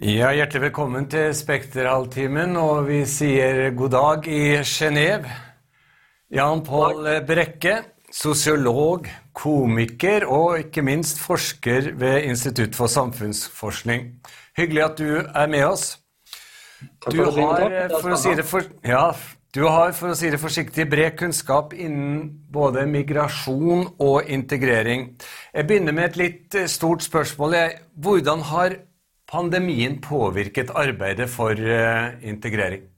Ja, Hjertelig velkommen til Spektraltimen, og vi sier god dag i Genéve. Jan Pål Brekke, sosiolog, komiker og ikke minst forsker ved Institutt for samfunnsforskning. Hyggelig at du er med oss. Du har, for å si det, for, ja, du har, for å si det forsiktig, bred kunnskap innen både migrasjon og integrering. Jeg begynner med et litt stort spørsmål. Hvordan har pandemien påvirket arbeidet for uh, integrering?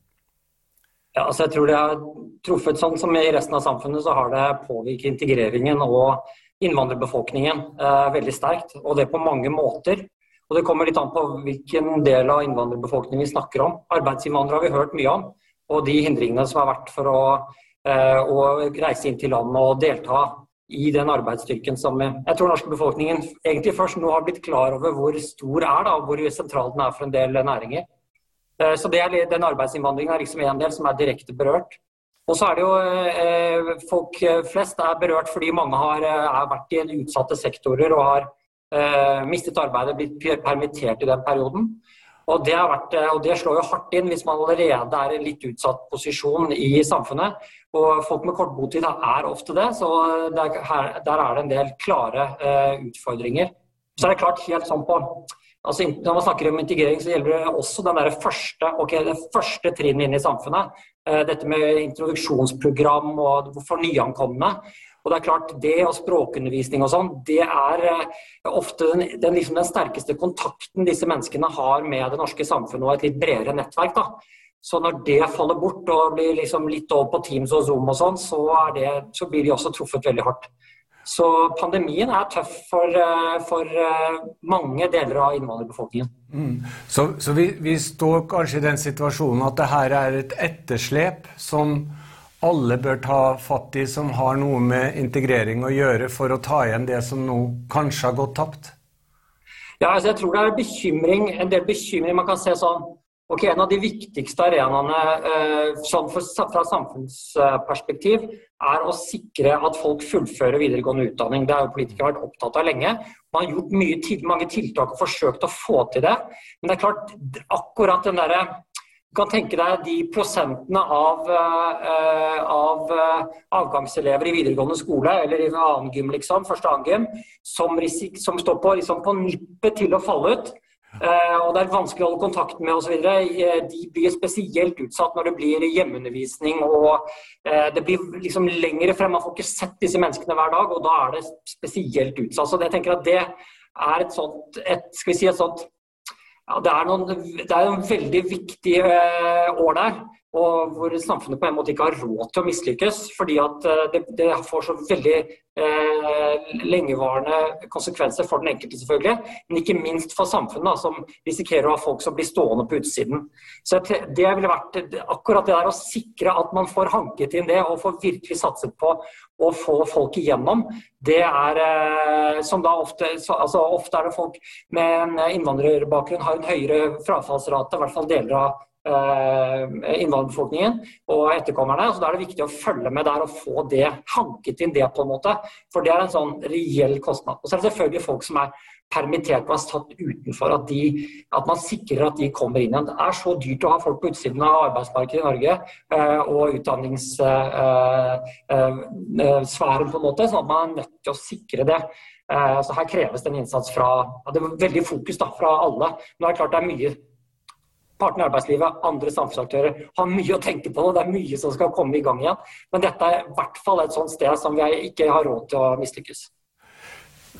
Ja, altså jeg tror det har truffet sånn som i resten av samfunnet, så har det påvirket integreringen og innvandrerbefolkningen eh, veldig sterkt. Og det på mange måter. Og det kommer litt an på hvilken del av innvandrerbefolkningen vi snakker om. Arbeidsinnvandrere har vi hørt mye om, og de hindringene som har vært for å, eh, å reise inn til landet og delta i den arbeidsstyrken som jeg tror norske befolkningen egentlig først nå har blitt klar over hvor stor er da, hvor sentral den er for en del næringer. Eh, så det Den arbeidsinnvandringen er liksom en del som er direkte berørt. Og så er det jo eh, Folk flest er berørt fordi mange har vært i utsatte sektorer og har eh, mistet arbeidet, blitt permittert i den perioden. Og det, vært, og det, slår jo hardt inn hvis man allerede er i en litt utsatt posisjon i samfunnet. Og folk med kort botid er ofte det, så der, her, der er det en del klare eh, utfordringer. Så er det klart helt sånn på altså Når man snakker om integrering, så gjelder det også den der første, okay, det første trinnet inn i samfunnet. Eh, dette med introduksjonsprogram og for nyankomne. Og det er klart, det og språkundervisning og sånn, det er uh, ofte den, den, liksom den, sterkeste kontakten disse menneskene har med det norske samfunnet og et litt bredere nettverk. da. Så når det faller bort og blir liksom litt over på Teams og Zoom og sånn, så, så, blir de også truffet veldig hardt. Så pandemien er tøff for, eh, for eh, mange deler av innvandrerbefolkningen. Mm. Så, så vi, vi, står kanskje i den situasjonen at det her er et etterslep som alle bør ta fatt i, som har noe med integrering å gjøre, for å ta igjen det som nå kanskje har gått tapt? Ja, altså jeg tror det er bekymring, en del bekymring. Man kan se sånn Ok, En av de viktigste arenaene eh, sånn fra samfunnsperspektiv er å sikre at folk fullfører videregående utdanning. Det har jo politikere vært opptatt av lenge. Man har gjort mye, mange tiltak og forsøkt å få til det. Men det er klart, akkurat den derre du kan tenke deg de prosentene av, uh, av uh, avgangselever i videregående skole eller i en annen gym, liksom, første annen gym, som, som står på, liksom, på nippet til å falle ut. Uh, og det er vanskelig å holde kontakt med osv. De blir spesielt utsatt når det blir hjemmeundervisning og det blir liksom lengre frem. Man får ikke sett disse menneskene hver dag, og da er det spesielt utsatt. Så jeg tenker at det er et sånt, et, skal vi si et sånt ja, det, er noen, det er noen veldig viktige år der og hvor samfunnet på en måte ikke har råd til å mislykkes. Fordi at eh, det, det får så veldig eh, lengevarende konsekvenser for den enkelte, selvfølgelig. Men ikke minst for samfunnet, som risikerer å ha folk som blir stående på utsiden. Så det ville vært akkurat det der å sikre at man får hanket inn det, og får virkelig satset på å få folk igjennom, det er eh, som da ofte altså Ofte er det folk med en innvandrerbakgrunn har en høyere frafallsrate, i hvert fall deler av innvandrerbefolkningen og etterkommerne. så Da er det viktig å følge med der og få det hanket inn det på en måte. For det er en sånn reell kostnad. Og så er det selvfølgelig folk som er permittert og er satt utenfor. At, de, at, man sikrer at de kommer inn igjen. Det er så dyrt å ha folk på utsiden av arbeidsmarkedet i Norge eh, og utdanningssfæren på en måte, sånn at man er nødt til å sikre det. Så her kreves det en innsats fra Det er veldig fokus da, fra alle. Men det er klart det er mye partene i arbeidslivet, andre samfunnsaktører, har mye å tenke på. Det er mye som skal komme i gang igjen. Men dette er i hvert fall et sånt sted som vi ikke har råd til å mislykkes.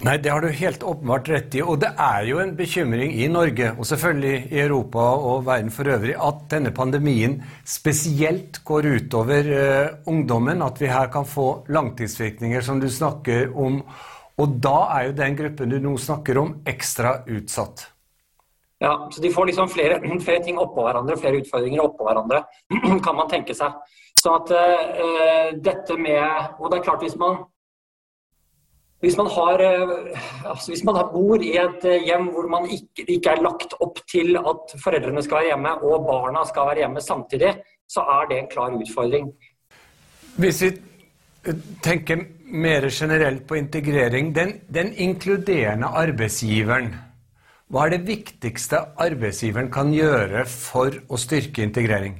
Nei, Det har du helt åpenbart rett i. Og det er jo en bekymring i Norge, og selvfølgelig i Europa og verden for øvrig, at denne pandemien spesielt går utover uh, ungdommen. At vi her kan få langtidsvirkninger, som du snakker om. Og da er jo den gruppen du nå snakker om, ekstra utsatt. Ja, så De får liksom flere, flere, ting oppå hverandre, flere utfordringer oppå hverandre, kan man tenke seg. Så at uh, dette med Og det er klart, hvis man hvis man, har, uh, altså hvis man bor i et uh, hjem hvor man ikke, ikke, er lagt opp til at foreldrene skal være hjemme og barna skal være hjemme samtidig, så er det en klar utfordring. Hvis vi tenker mer generelt på integrering, den, den inkluderende arbeidsgiveren Hva er det viktigste arbeidsgiveren kan gjøre for å styrke integrering?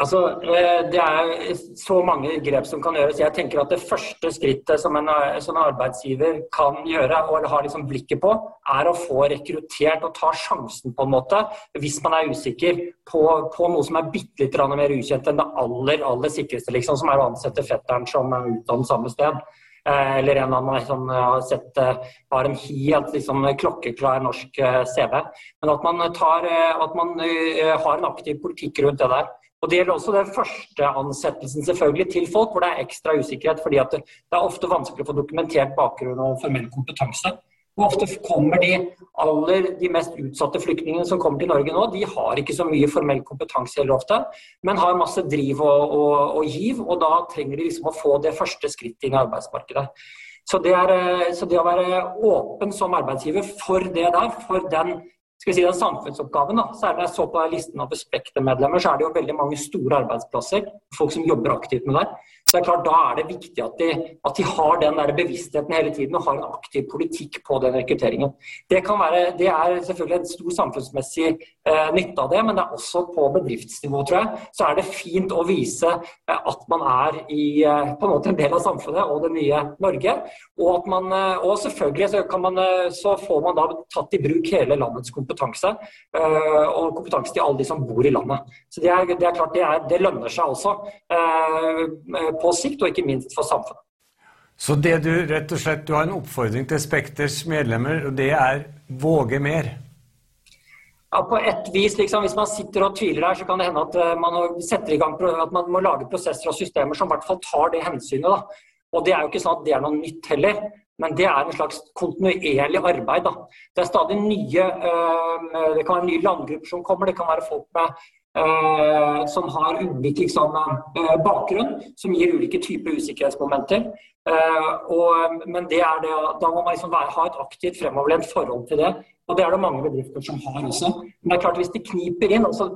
Altså, eh, Det er så mange grep som kan gjøres. Jeg tenker at Det første skrittet som en, som en arbeidsgiver kan gjøre og har liksom blikket på, er å få rekruttert og ta sjansen på en måte, hvis man er usikker på, på noe som er bitte litt mer ukjent enn det aller aller sikreste, liksom, som er å ansette fetteren som er utdannet samme sted. Eh, eller en av meg som har sett eh, har en helt liksom, klokkeklar norsk CV. Men at man, tar, at man har en aktiv politikk rundt det der. Og Det gjelder også den første ansettelsen selvfølgelig til folk hvor det er ekstra usikkerhet. fordi det, er ofte vanskelig å få dokumentert bakgrunn og formell kompetanse. Og Ofte kommer de aller de mest utsatte flyktningene som kommer til Norge nå, de har ikke så mye formell kompetanse heller ofte, men har masse driv og, og, og giv. Og da trenger de liksom å få det første skrittet inn i arbeidsmarkedet. Så det, er, så det, å være åpen som arbeidsgiver for det der, for den si, den samfunnsoppgaven. da, Særlig når jeg så på listen av Spekter-medlemmer, så er det jo veldig mange store arbeidsplasser. Folk som jobber aktivt med det. Så det er klart, Da er det viktig at de, at de har den der bevisstheten hele tiden og har en aktiv politikk på den rekrutteringen. Det, være, det er selvfølgelig en stor samfunnsmessig eh, nytte av det, men det er også på bedriftsnivå, tror jeg, så er det fint å vise eh, at man er i, eh, på en måte en del av samfunnet og det nye Norge. Og, at man, eh, og selvfølgelig så, man, eh, så får man da tatt i bruk hele landets kompetanse eh, og kompetanse til alle de som bor i landet. Så Det er, det er klart det, er, det, lønner seg også på sikt, og ikke minst for samfunnet. Så det du rett og slett, du har en oppfordring til Spekters medlemmer, og det er våge mer? Ja, på et vis, liksom, Hvis man sitter og tviler her, så kan det hende at eh, man setter i gang at man må lage prosesser og systemer som i hvert fall tar det hensynet. da. Og Det er jo ikke sånn at det er noe nytt heller. Men det er en slags kontinuerlig arbeid. Da. Det er stadig nye øh, Det kan være nye landgrupper som kommer, det kan være folk med, som har ulik liksom, øh, bakgrunn, som gir ulike typer usikkerhetsmomenter. Og, men det er det, da må man liksom være, ha et aktivt fremoverlent forhold til det. Og det er det mange bedrifter som har også. Men det er klart hvis det kniper inn altså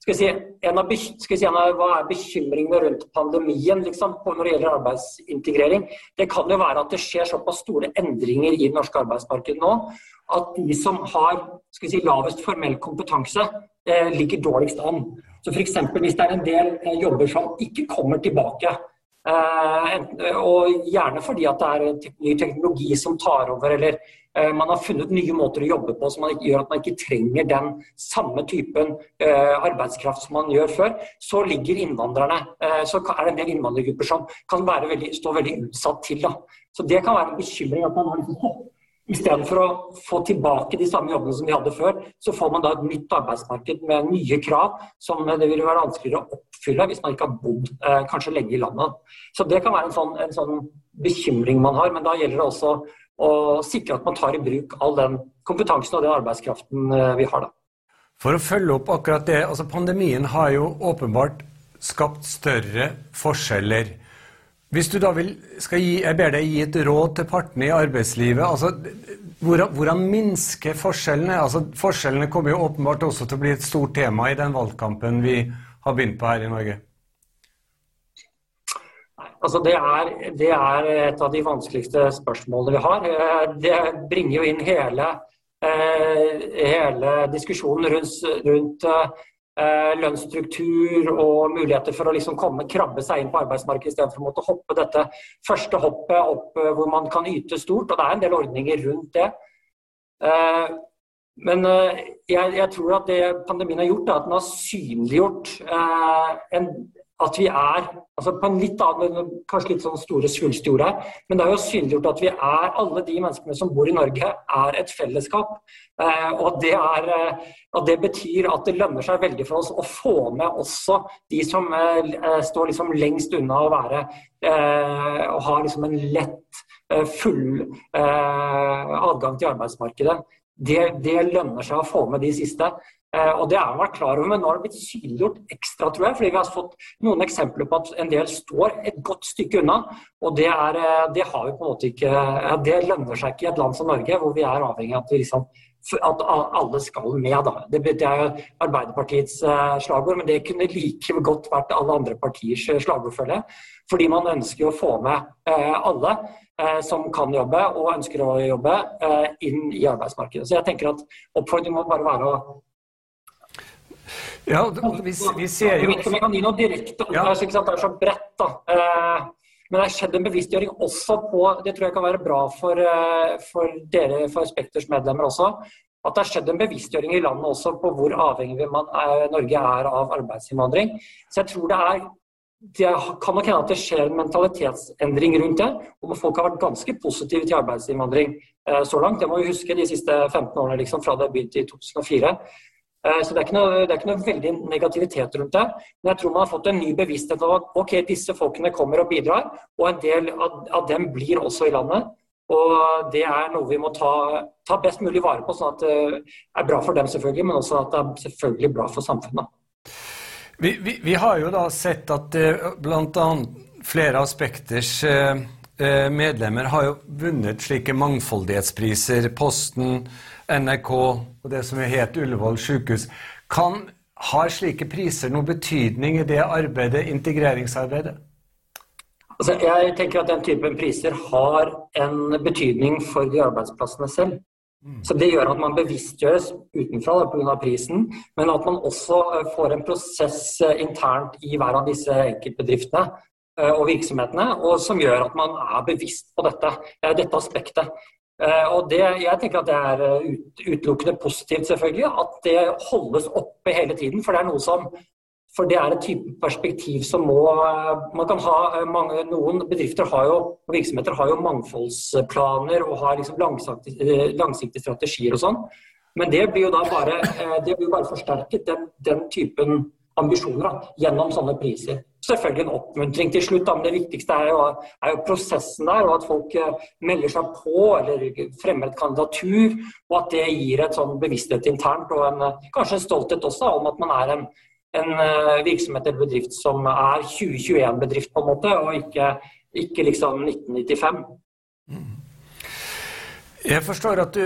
skal si, en av, skal si, en av, Hva er bekymringene rundt pandemien liksom, når det gjelder arbeidsintegrering? Det kan jo være at det skjer såpass store endringer i det norske arbeidsmarkedet nå at de som har skal si, lavest formell kompetanse, eh, ligger dårligst an. Så F.eks. hvis det er en del eh, jobber som ikke kommer tilbake, og gjerne fordi at det er ny teknologi som tar over, eller Eh, man har funnet nye måter å jobbe på som gjør at man ikke trenger den samme typen eh, arbeidskraft som man gjør før. Så ligger innvandrerne, eh, så er det en del innvandrergrupper som kan veldig, stå veldig utsatt til. Da. Så Det kan være en bekymring at man har liksom Istedenfor å få tilbake de samme jobbene som de hadde før, så får man da et nytt arbeidsmarked med nye krav som det vil være vanskeligere å oppfylle hvis man ikke har bodd eh, kanskje lenge i landet. Så Det kan være en sånn, en sånn bekymring man har, men da gjelder det også å sikre at man tar i bruk all den kompetansen og den arbeidskraften eh, vi har. da. For å følge opp akkurat det, altså Pandemien har jo åpenbart skapt større forskjeller. Hvis du da vil, skal gi, Jeg ber deg gi et råd til partene i arbeidslivet. altså Hvordan, hvordan minske forskjellene? Altså Forskjellene kommer jo åpenbart også til å bli et stort tema i den valgkampen vi har begynt på her i Norge. Altså det, er, det, er, et av de vanskeligste spørsmålene vi har. Det bringer jo inn hele, eh, hele diskusjonen rundt, rundt eh, lønnsstruktur og muligheter for å liksom komme, krabbe seg inn på arbeidsmarkedet istedenfor å måtte hoppe dette første hoppet opp hvor man kan yte stort. Og det er en del ordninger rundt det. Men jeg, jeg tror at det pandemien har gjort, er at den har synliggjort en, at vi er altså på en litt annen, kanskje litt sånn store svulstige ord her, men det har jo synliggjort at vi er, alle de menneskene som bor i Norge, er et fellesskap. Eh, og det, er, eh, og det betyr at det lønner seg veldig for oss å få med også de som eh, står liksom lengst unna å være og har liksom en lett, full adgang til arbeidsmarkedet. Det, det lønner seg å få med de siste. Eh, og Det har jeg vært klar over, men nå har det blitt synliggjort ekstra, tror jeg. Fordi vi har fått noen eksempler på at en del står et godt stykke unna. Og det, er, eh, det har vi på en måte ikke Det lønner seg ikke i et land som Norge, hvor vi er avhengig av at liksom at alle skal med. Da. Det er jo Arbeiderpartiets eh, slagord, men det kunne like godt vært alle andre partiers slagord, føler jeg. Fordi man ønsker å få med alle som kan jobbe og ønsker å jobbe, inn i arbeidsmarkedet. Så jeg tenker at oppfordringen må bare være å ja, vi, vi ser jo Vi kan gi noe direkte ja. det er så bredt, da. Men det har skjedd en bevisstgjøring også på Det tror jeg kan være bra for, eh, for dere, for Spekters medlemmer også. At det har skjedd en bevisstgjøring i landet også på hvor avhengig man er, Norge er av arbeidsinnvandring. Så jeg tror det er det kan nok hende at det skjer en mentalitetsendring rundt det. og Folk har vært ganske positive til arbeidsinnvandring eh, så langt. Det må vi huske de siste 15 årene, liksom, fra det begynte i 2004. Eh, så det er, noe, det er, ikke noe, veldig negativitet rundt det. Men jeg tror man har fått en ny bevissthet av at ok, disse folkene kommer og bidrar, og en del av, av dem blir også i landet. Og det er noe vi må ta, ta, best mulig vare på, sånn at det er bra for dem selvfølgelig, men også at det er selvfølgelig bra for samfunnet. Vi, vi, vi har jo da sett at eh, bl.a. flere aspekters eh, medlemmer har jo vunnet slike mangfoldighetspriser. Posten, NRK og det som het Ullevål sykehus. Kan, har slike priser noen betydning i det arbeidet, integreringsarbeidet? Altså, jeg tenker at den typen priser har en betydning for de arbeidsplassene selv. Mm. Så Det gjør at man bevisstgjøres utenfra pga. prisen, men at man også eh, får en prosess eh, internt i hver av disse enkeltbedriftene eh, og virksomhetene, og som gjør at man er bevisst på dette, dette aspektet. Eh, og det, jeg tenker at det er eh, utelukkende positivt, selvfølgelig, at det holdes oppe hele tiden. For det er noe som for det er et type perspektiv som må eh, man kan ha mange, Noen bedrifter har jo, og virksomheter har jo mangfoldsplaner og har liksom langsiktige, langsiktige strategier og sånn. Men det blir jo da bare, det blir bare forsterket, den, den typen ambisjoner, da, gjennom sånne priser selvfølgelig en oppmuntring til slutt, da, men det viktigste er jo, er jo, prosessen der. Og at folk eh, melder seg på eller fremmer et kandidatur. Og at det gir et sånn bevissthet internt og en, kanskje en stolthet også om at man er en, en eh, virksomhet eller bedrift som er 2021-bedrift, på en måte, og ikke, ikke liksom 1995. Mm. Jeg forstår at du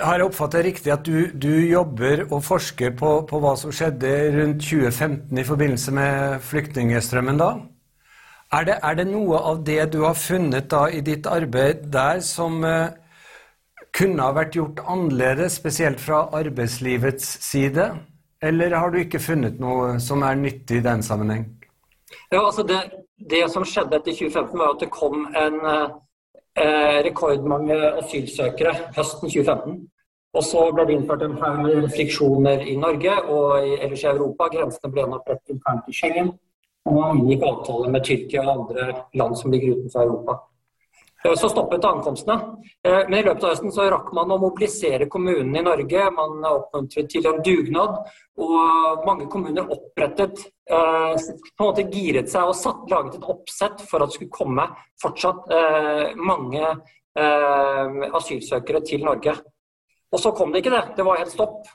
har jeg oppfattet riktig at du, du jobber og forsker på, på, hva som skjedde rundt 2015 i forbindelse med flyktningstrømmen da? Er det, er det, noe av det du har funnet da i ditt arbeid der som uh, kunne ha vært gjort annerledes, spesielt fra arbeidslivets side? Eller har du ikke funnet noe som er nyttig i den sammenheng? Ja, altså det, det som skjedde etter 2015, var at det kom en uh Eh, rekordmange asylsøkere høsten 2015. Og så ble det innført en haug friksjoner i Norge og ellers i Europa. Grensene ble gjenopprettet internt i Schengen. Og man inngikk avtaler med Tyrkia og andre land som ligger utenfor Europa. Eh, så stoppet ankomstene. Eh, men i løpet av høsten så rakk man å mobilisere kommunene i Norge. Man oppmuntret til en dugnad. Og mange kommuner opprettet eh, på en måte giret seg og satt, laget et oppsett for at det skulle komme fortsatt mange asylsøkere til Norge. Og så kom det ikke det. Det var helt stopp.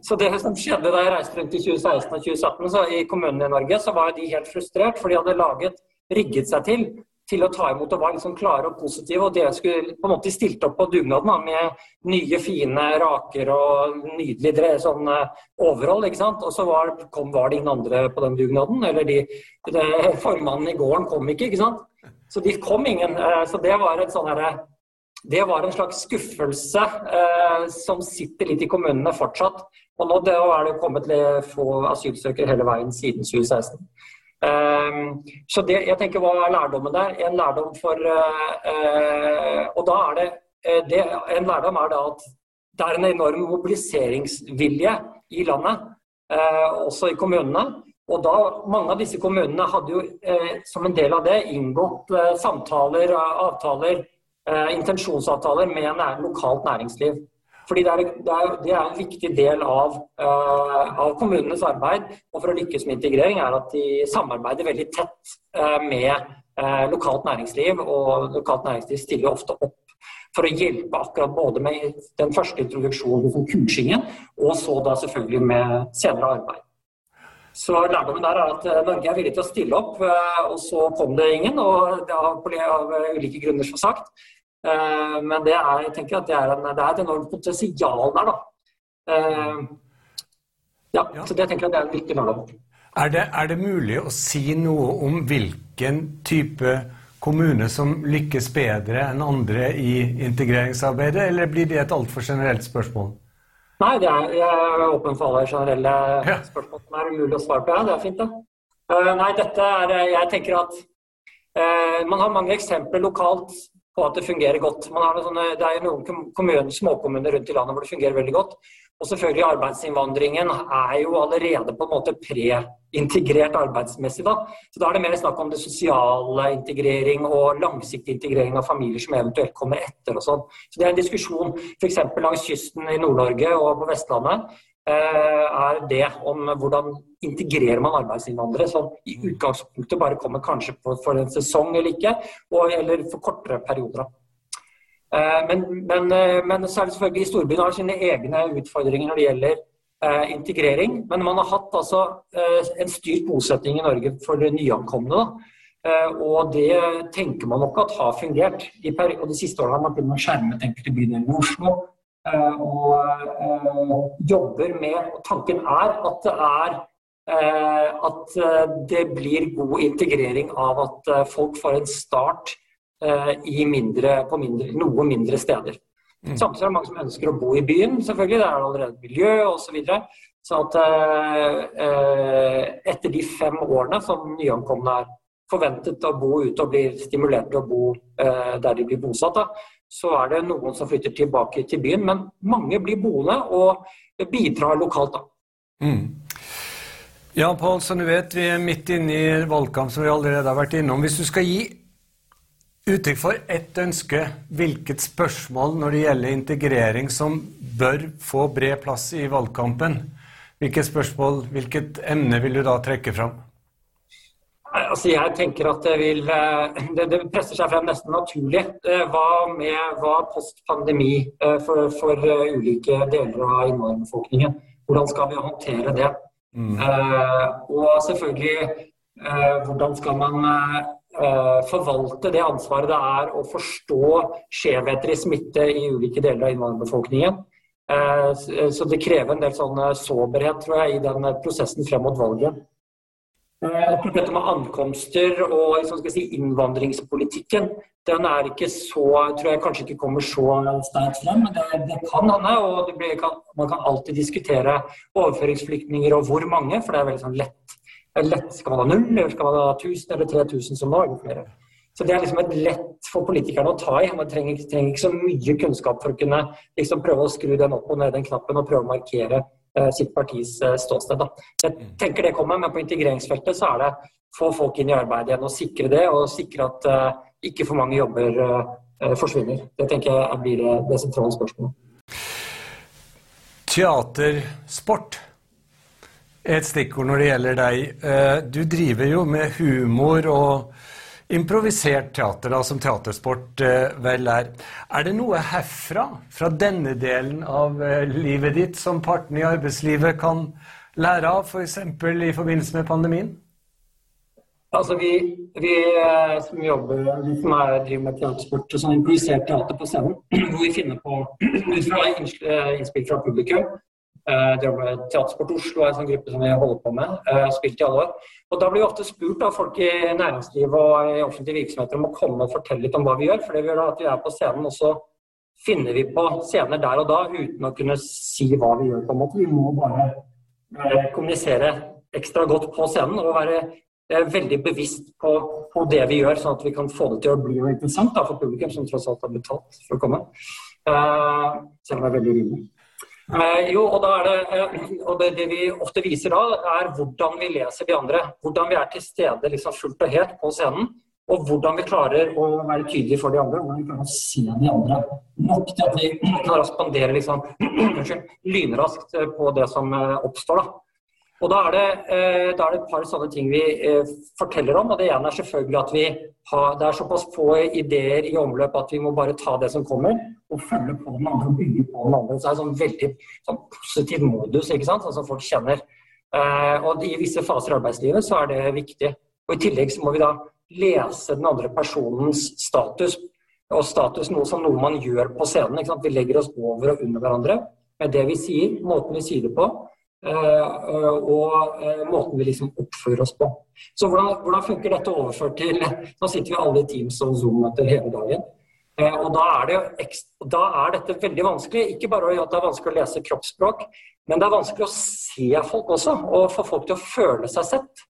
Så det som skjedde da jeg reiste rundt i 2016 og 2017 så i kommunene i Norge, så var de helt frustrert, for de hadde laget, rigget seg til til å ta imot og var liksom klare og positive. Og det skulle på en måte stilte opp på dugnaden med nye, fine raker og nydelig sånn overhold. ikke sant? Og så var, kom, var, det ingen andre på den dugnaden. Eller de, de, formannen i gården kom ikke, ikke sant. Så de kom ingen. Eh, så det var et sånn herre det var en slags skuffelse eh, som sitter litt i kommunene fortsatt. Og nå er det kommet få asylsøkere hele veien siden 2016. Um, så det, jeg tenker, Hva er lærdommen der? En lærdom for uh, Og da er det, uh, det, En lærdom er da at det er en enorm mobiliseringsvilje i landet, også i kommunene. Og da, Mange av disse kommunene hadde jo som en del av det inngått samtaler, avtaler, intensjonsavtaler med nær, lokalt næringsliv. Fordi det er, det, er, det er, en viktig del av, uh, av, kommunenes arbeid. Og for å lykkes med integrering er at de samarbeider veldig tett uh, med uh, lokalt næringsliv. Og lokalt næringsliv stiller ofte opp for å hjelpe akkurat både med den første introduksjonen, som kursingen, og så da selvfølgelig med senere arbeid. Så lærdommen der er at Norge er villig til å stille opp, og så kom det ingen. Og det har av ulike grunner, som sagt. Eh, men det er, jeg tenker at det er, en, det er et enormt potensial der. da. Ja, så det tenker jeg det er en viktig lærdom. Er det, er det mulig å si noe om hvilken type kommune som lykkes bedre enn andre i integreringsarbeidet, eller blir det et altfor generelt spørsmål? Nei, det er, jeg er åpen for alle generelle ja. spørsmål som er mulig å svare på. Ja, det er fint, det. Uh, nei, dette er Jeg tenker at uh, man har mange eksempler lokalt på at det fungerer godt. Sånne, det er noen kommuner, småkommuner rundt i landet hvor det fungerer veldig godt. Og selvfølgelig arbeidsinnvandringen er jo allerede på en måte preintegrert arbeidsmessig. da. Så da er det mer snakk om det sosiale integrering og langsiktig integrering av familier som eventuelt kommer etter og sånn. Så det er en diskusjon f.eks. langs kysten i Nord-Norge og på Vestlandet. Eh, er det om hvordan integrerer man arbeidsinnvandrere som i utgangspunktet bare kommer kanskje for en sesong eller ikke, og, eller for kortere perioder. Eh, men, men, eh, men, så er det selvfølgelig Storbyen har sine egne utfordringer når det gjelder integrering. Men man har hatt altså, en styrt bosetting i Norge for nyankomne. Og det tenker man nok at har fungert. I og De siste årene har man skjermet enkelte bydeler i Oslo. Eh, og jobber med og Tanken er at det er at det blir god integrering av at folk får en start i mindre, på mindre, noe mindre steder. Mm. Samtidig er det mange som ønsker å bo i byen, selvfølgelig. Det er allerede miljø osv. Så, videre. så at eh, etter de fem årene som nyankomne er forventet å bo ute og blir stimulert til å bo eh, der de blir bosatt, da, så er det noen som flytter tilbake til byen. Men mange blir boende og bidrar lokalt. da. Mm. Ja, Pål, som du vet, vi er midt inne i valgkamp, som vi allerede har vært innom. Hvis du skal gi uttrykk for ett ønske. Hvilket spørsmål når det gjelder integrering som bør få bred plass i valgkampen? Hvilket spørsmål, hvilket emne vil du da trekke fram? Altså jeg tenker at det, vil, eh, det, det presser seg frem nesten naturlig. Eh, hva med hva post pandemi eh, for, for ulike deler av innvandrerbefolkningen? Hvordan skal vi håndtere det? Mm. og selvfølgelig hvordan skal man Eh, forvalte det ansvaret det er å forstå skjevheter i smitte i ulike deler av innvandrerbefolkningen. Så det krever en del sånn sårbarhet tror jeg, i den prosessen frem mot valget. Dette med ankomster og si, innvandringspolitikken, den er ikke så tror jeg kanskje ikke kommer så sterkt frem, men det, det kan hende. og blir, kan, Man kan alltid diskutere overføringsflyktninger og hvor mange, for det er veldig sånn lett lett, Skal man ha null, eller skal man ha 1000 eller 3000 som nå? Flere? Så Det er liksom et lett for politikerne å ta i. Man trenger, trenger ikke så mye kunnskap for å kunne liksom prøve å skru den opp og ned den knappen og prøve å markere sitt partis uh, ståsted. Da. Jeg mm. tenker det kommer, men på integreringsfeltet så er det få folk inn i arbeid igjen og sikre det, og sikre at uh, ikke for mange jobber forsvinner. Det tenker jeg blir det, det sentrale spørsmålet. Teatersport er et stikkord når det gjelder deg. Eh, du driver jo med humor og improvisert teater, da, som teatersport eh, vel er. Er det noe herfra, fra denne delen av eh, livet ditt, som partene i arbeidslivet kan lære av, f.eks. For i forbindelse med pandemien? Altså, vi, vi som jobber vi som er, driver med teatersport, sånn improvisert teater på scenen, hvor vi finner på ut fra innspill fra publikum Uh, Teatersport Oslo er en sånn gruppe som vi holder på med. Uh, spilt i alle år. Og Da blir vi ofte spurt av folk i næringslivet og i offentlige virksomheter om å komme og fortelle litt om hva vi gjør. For det gjør da at vi er på scenen, og så finner vi på scener der og da uten å kunne si hva vi gjør. på en måte. Vi må bare uh, kommunisere ekstra godt på scenen og være veldig bevisst på, på, det vi gjør, sånn at vi kan få det til å bli interessant da, for publikum, som tross alt har betalt for å komme. selv om det er veldig rimelig. Eh, jo, og, det, eh, og det, det, vi ofte viser da, er hvordan vi leser de andre. Hvordan vi er til stede liksom, fullt og helt på scenen. Og hvordan vi klarer å være tydelige for de andre. Hvordan vi klarer å se de andre nok til at vi klarer å spandere liksom, lynraskt på det som eh, oppstår. da. Og da er, det, eh, da er, det, et par sånne ting vi eh, forteller om. og Det ene er selvfølgelig at vi har, det er såpass få ideer i omløp at vi må bare ta det som kommer, og følge på den andre og bygge på den andre. Så det er en sånn veldig sånn positiv modus ikke sant? Sånn som folk kjenner. Eh, og I visse faser i arbeidslivet så er det viktig. Og I tillegg så må vi da lese den andre personens status. Og status noe som noe man gjør på scenen. ikke sant? Vi legger oss over og under hverandre. med det vi sier, måten vi sier det på, og måten vi liksom oppfører oss på. Så hvordan, hvordan funker dette overført til Nå sitter vi alle i Teams og Zoom-møter hele dagen. Og da er, det, da er, dette veldig vanskelig. Ikke bare at det er vanskelig å lese kroppsspråk, men det er vanskelig å se folk også, og få folk til å føle seg sett.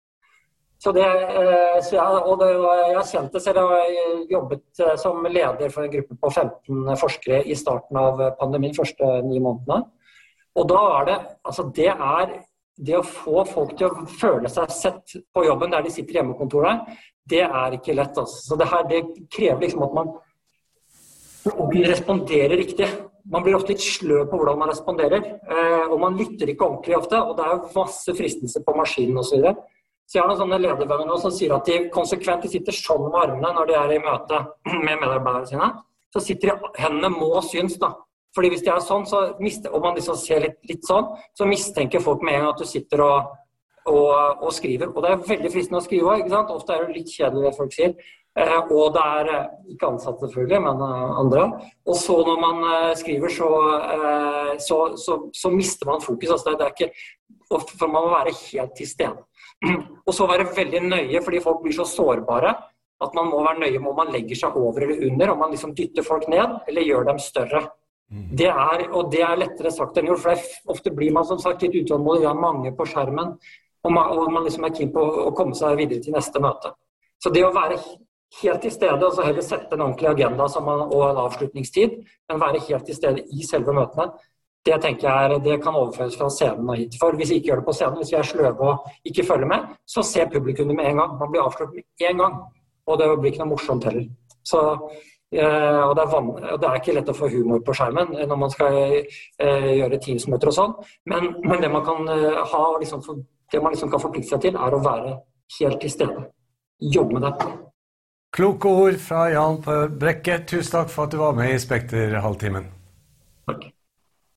Så det, eh, så jeg, og det, jeg har kjent det selv. Jeg har jobbet eh, som leder for en gruppe på 15 forskere i starten av pandemien, de første ni månedene. Og da er det Altså, det er det å få folk til å føle seg sett på jobben der de sitter i hjemmekontoret, det er ikke lett. Altså. Så det her det krever liksom at man responderer riktig. Man blir ofte litt sløv på hvordan man responderer. Eh, og man lytter ikke ordentlig ofte. Og det er jo masse fristelser på maskinen osv. Så, videre. så jeg har noen sånne ledervenner nå som sier at de konsekvent de sitter sånn med armene når de er i møte med medarbeiderne sine. Så sitter de, hendene må synes, da. Fordi hvis de er sånn, så mister, og man liksom ser litt, litt, sånn, så mistenker folk med en gang at du sitter og, og, og skriver. Og det er veldig fristende å skrive òg. Ofte er det litt kjedelig det folk sier. Eh, og det er eh, ikke ansatte, selvfølgelig, men eh, andre. Og så når man skriver, så, så, så, så mister man fokus. Altså det er ikke, for man må være helt til stede. Og så være veldig nøye, fordi folk blir så sårbare at man må være nøye med om man legger seg over eller under, om man liksom dytter folk ned eller gjør dem større. Det er, og det er lettere sagt enn gjort, for det, ofte blir man som sagt litt utålmodig. Vi har mange på skjermen, og man, og man liksom er keen på å komme seg videre til neste møte. Så det å være helt til stede, og så heller sette en ordentlig agenda man, og en avslutningstid, men være helt til stede i selve møtene, det tenker jeg er, det kan overføres fra scenen og hit. For hvis vi ikke gjør det på scenen, hvis vi er sløve og ikke følger med, så ser publikum det med en gang. Man blir avslørt med en gang. Og det blir ikke noe morsomt heller. Så, og, det er og, det er ikke lett å få humor på skjermen når man skal eh, gjøre Teams-møter og sånn, men, men, det man kan eh, ha, liksom, det man liksom kan forplikte seg til, er å være helt til stede. Jobbe med det. Kloke ord fra Jan Brekke. Tusen takk for at du var med i Spekter halvtimen. Takk.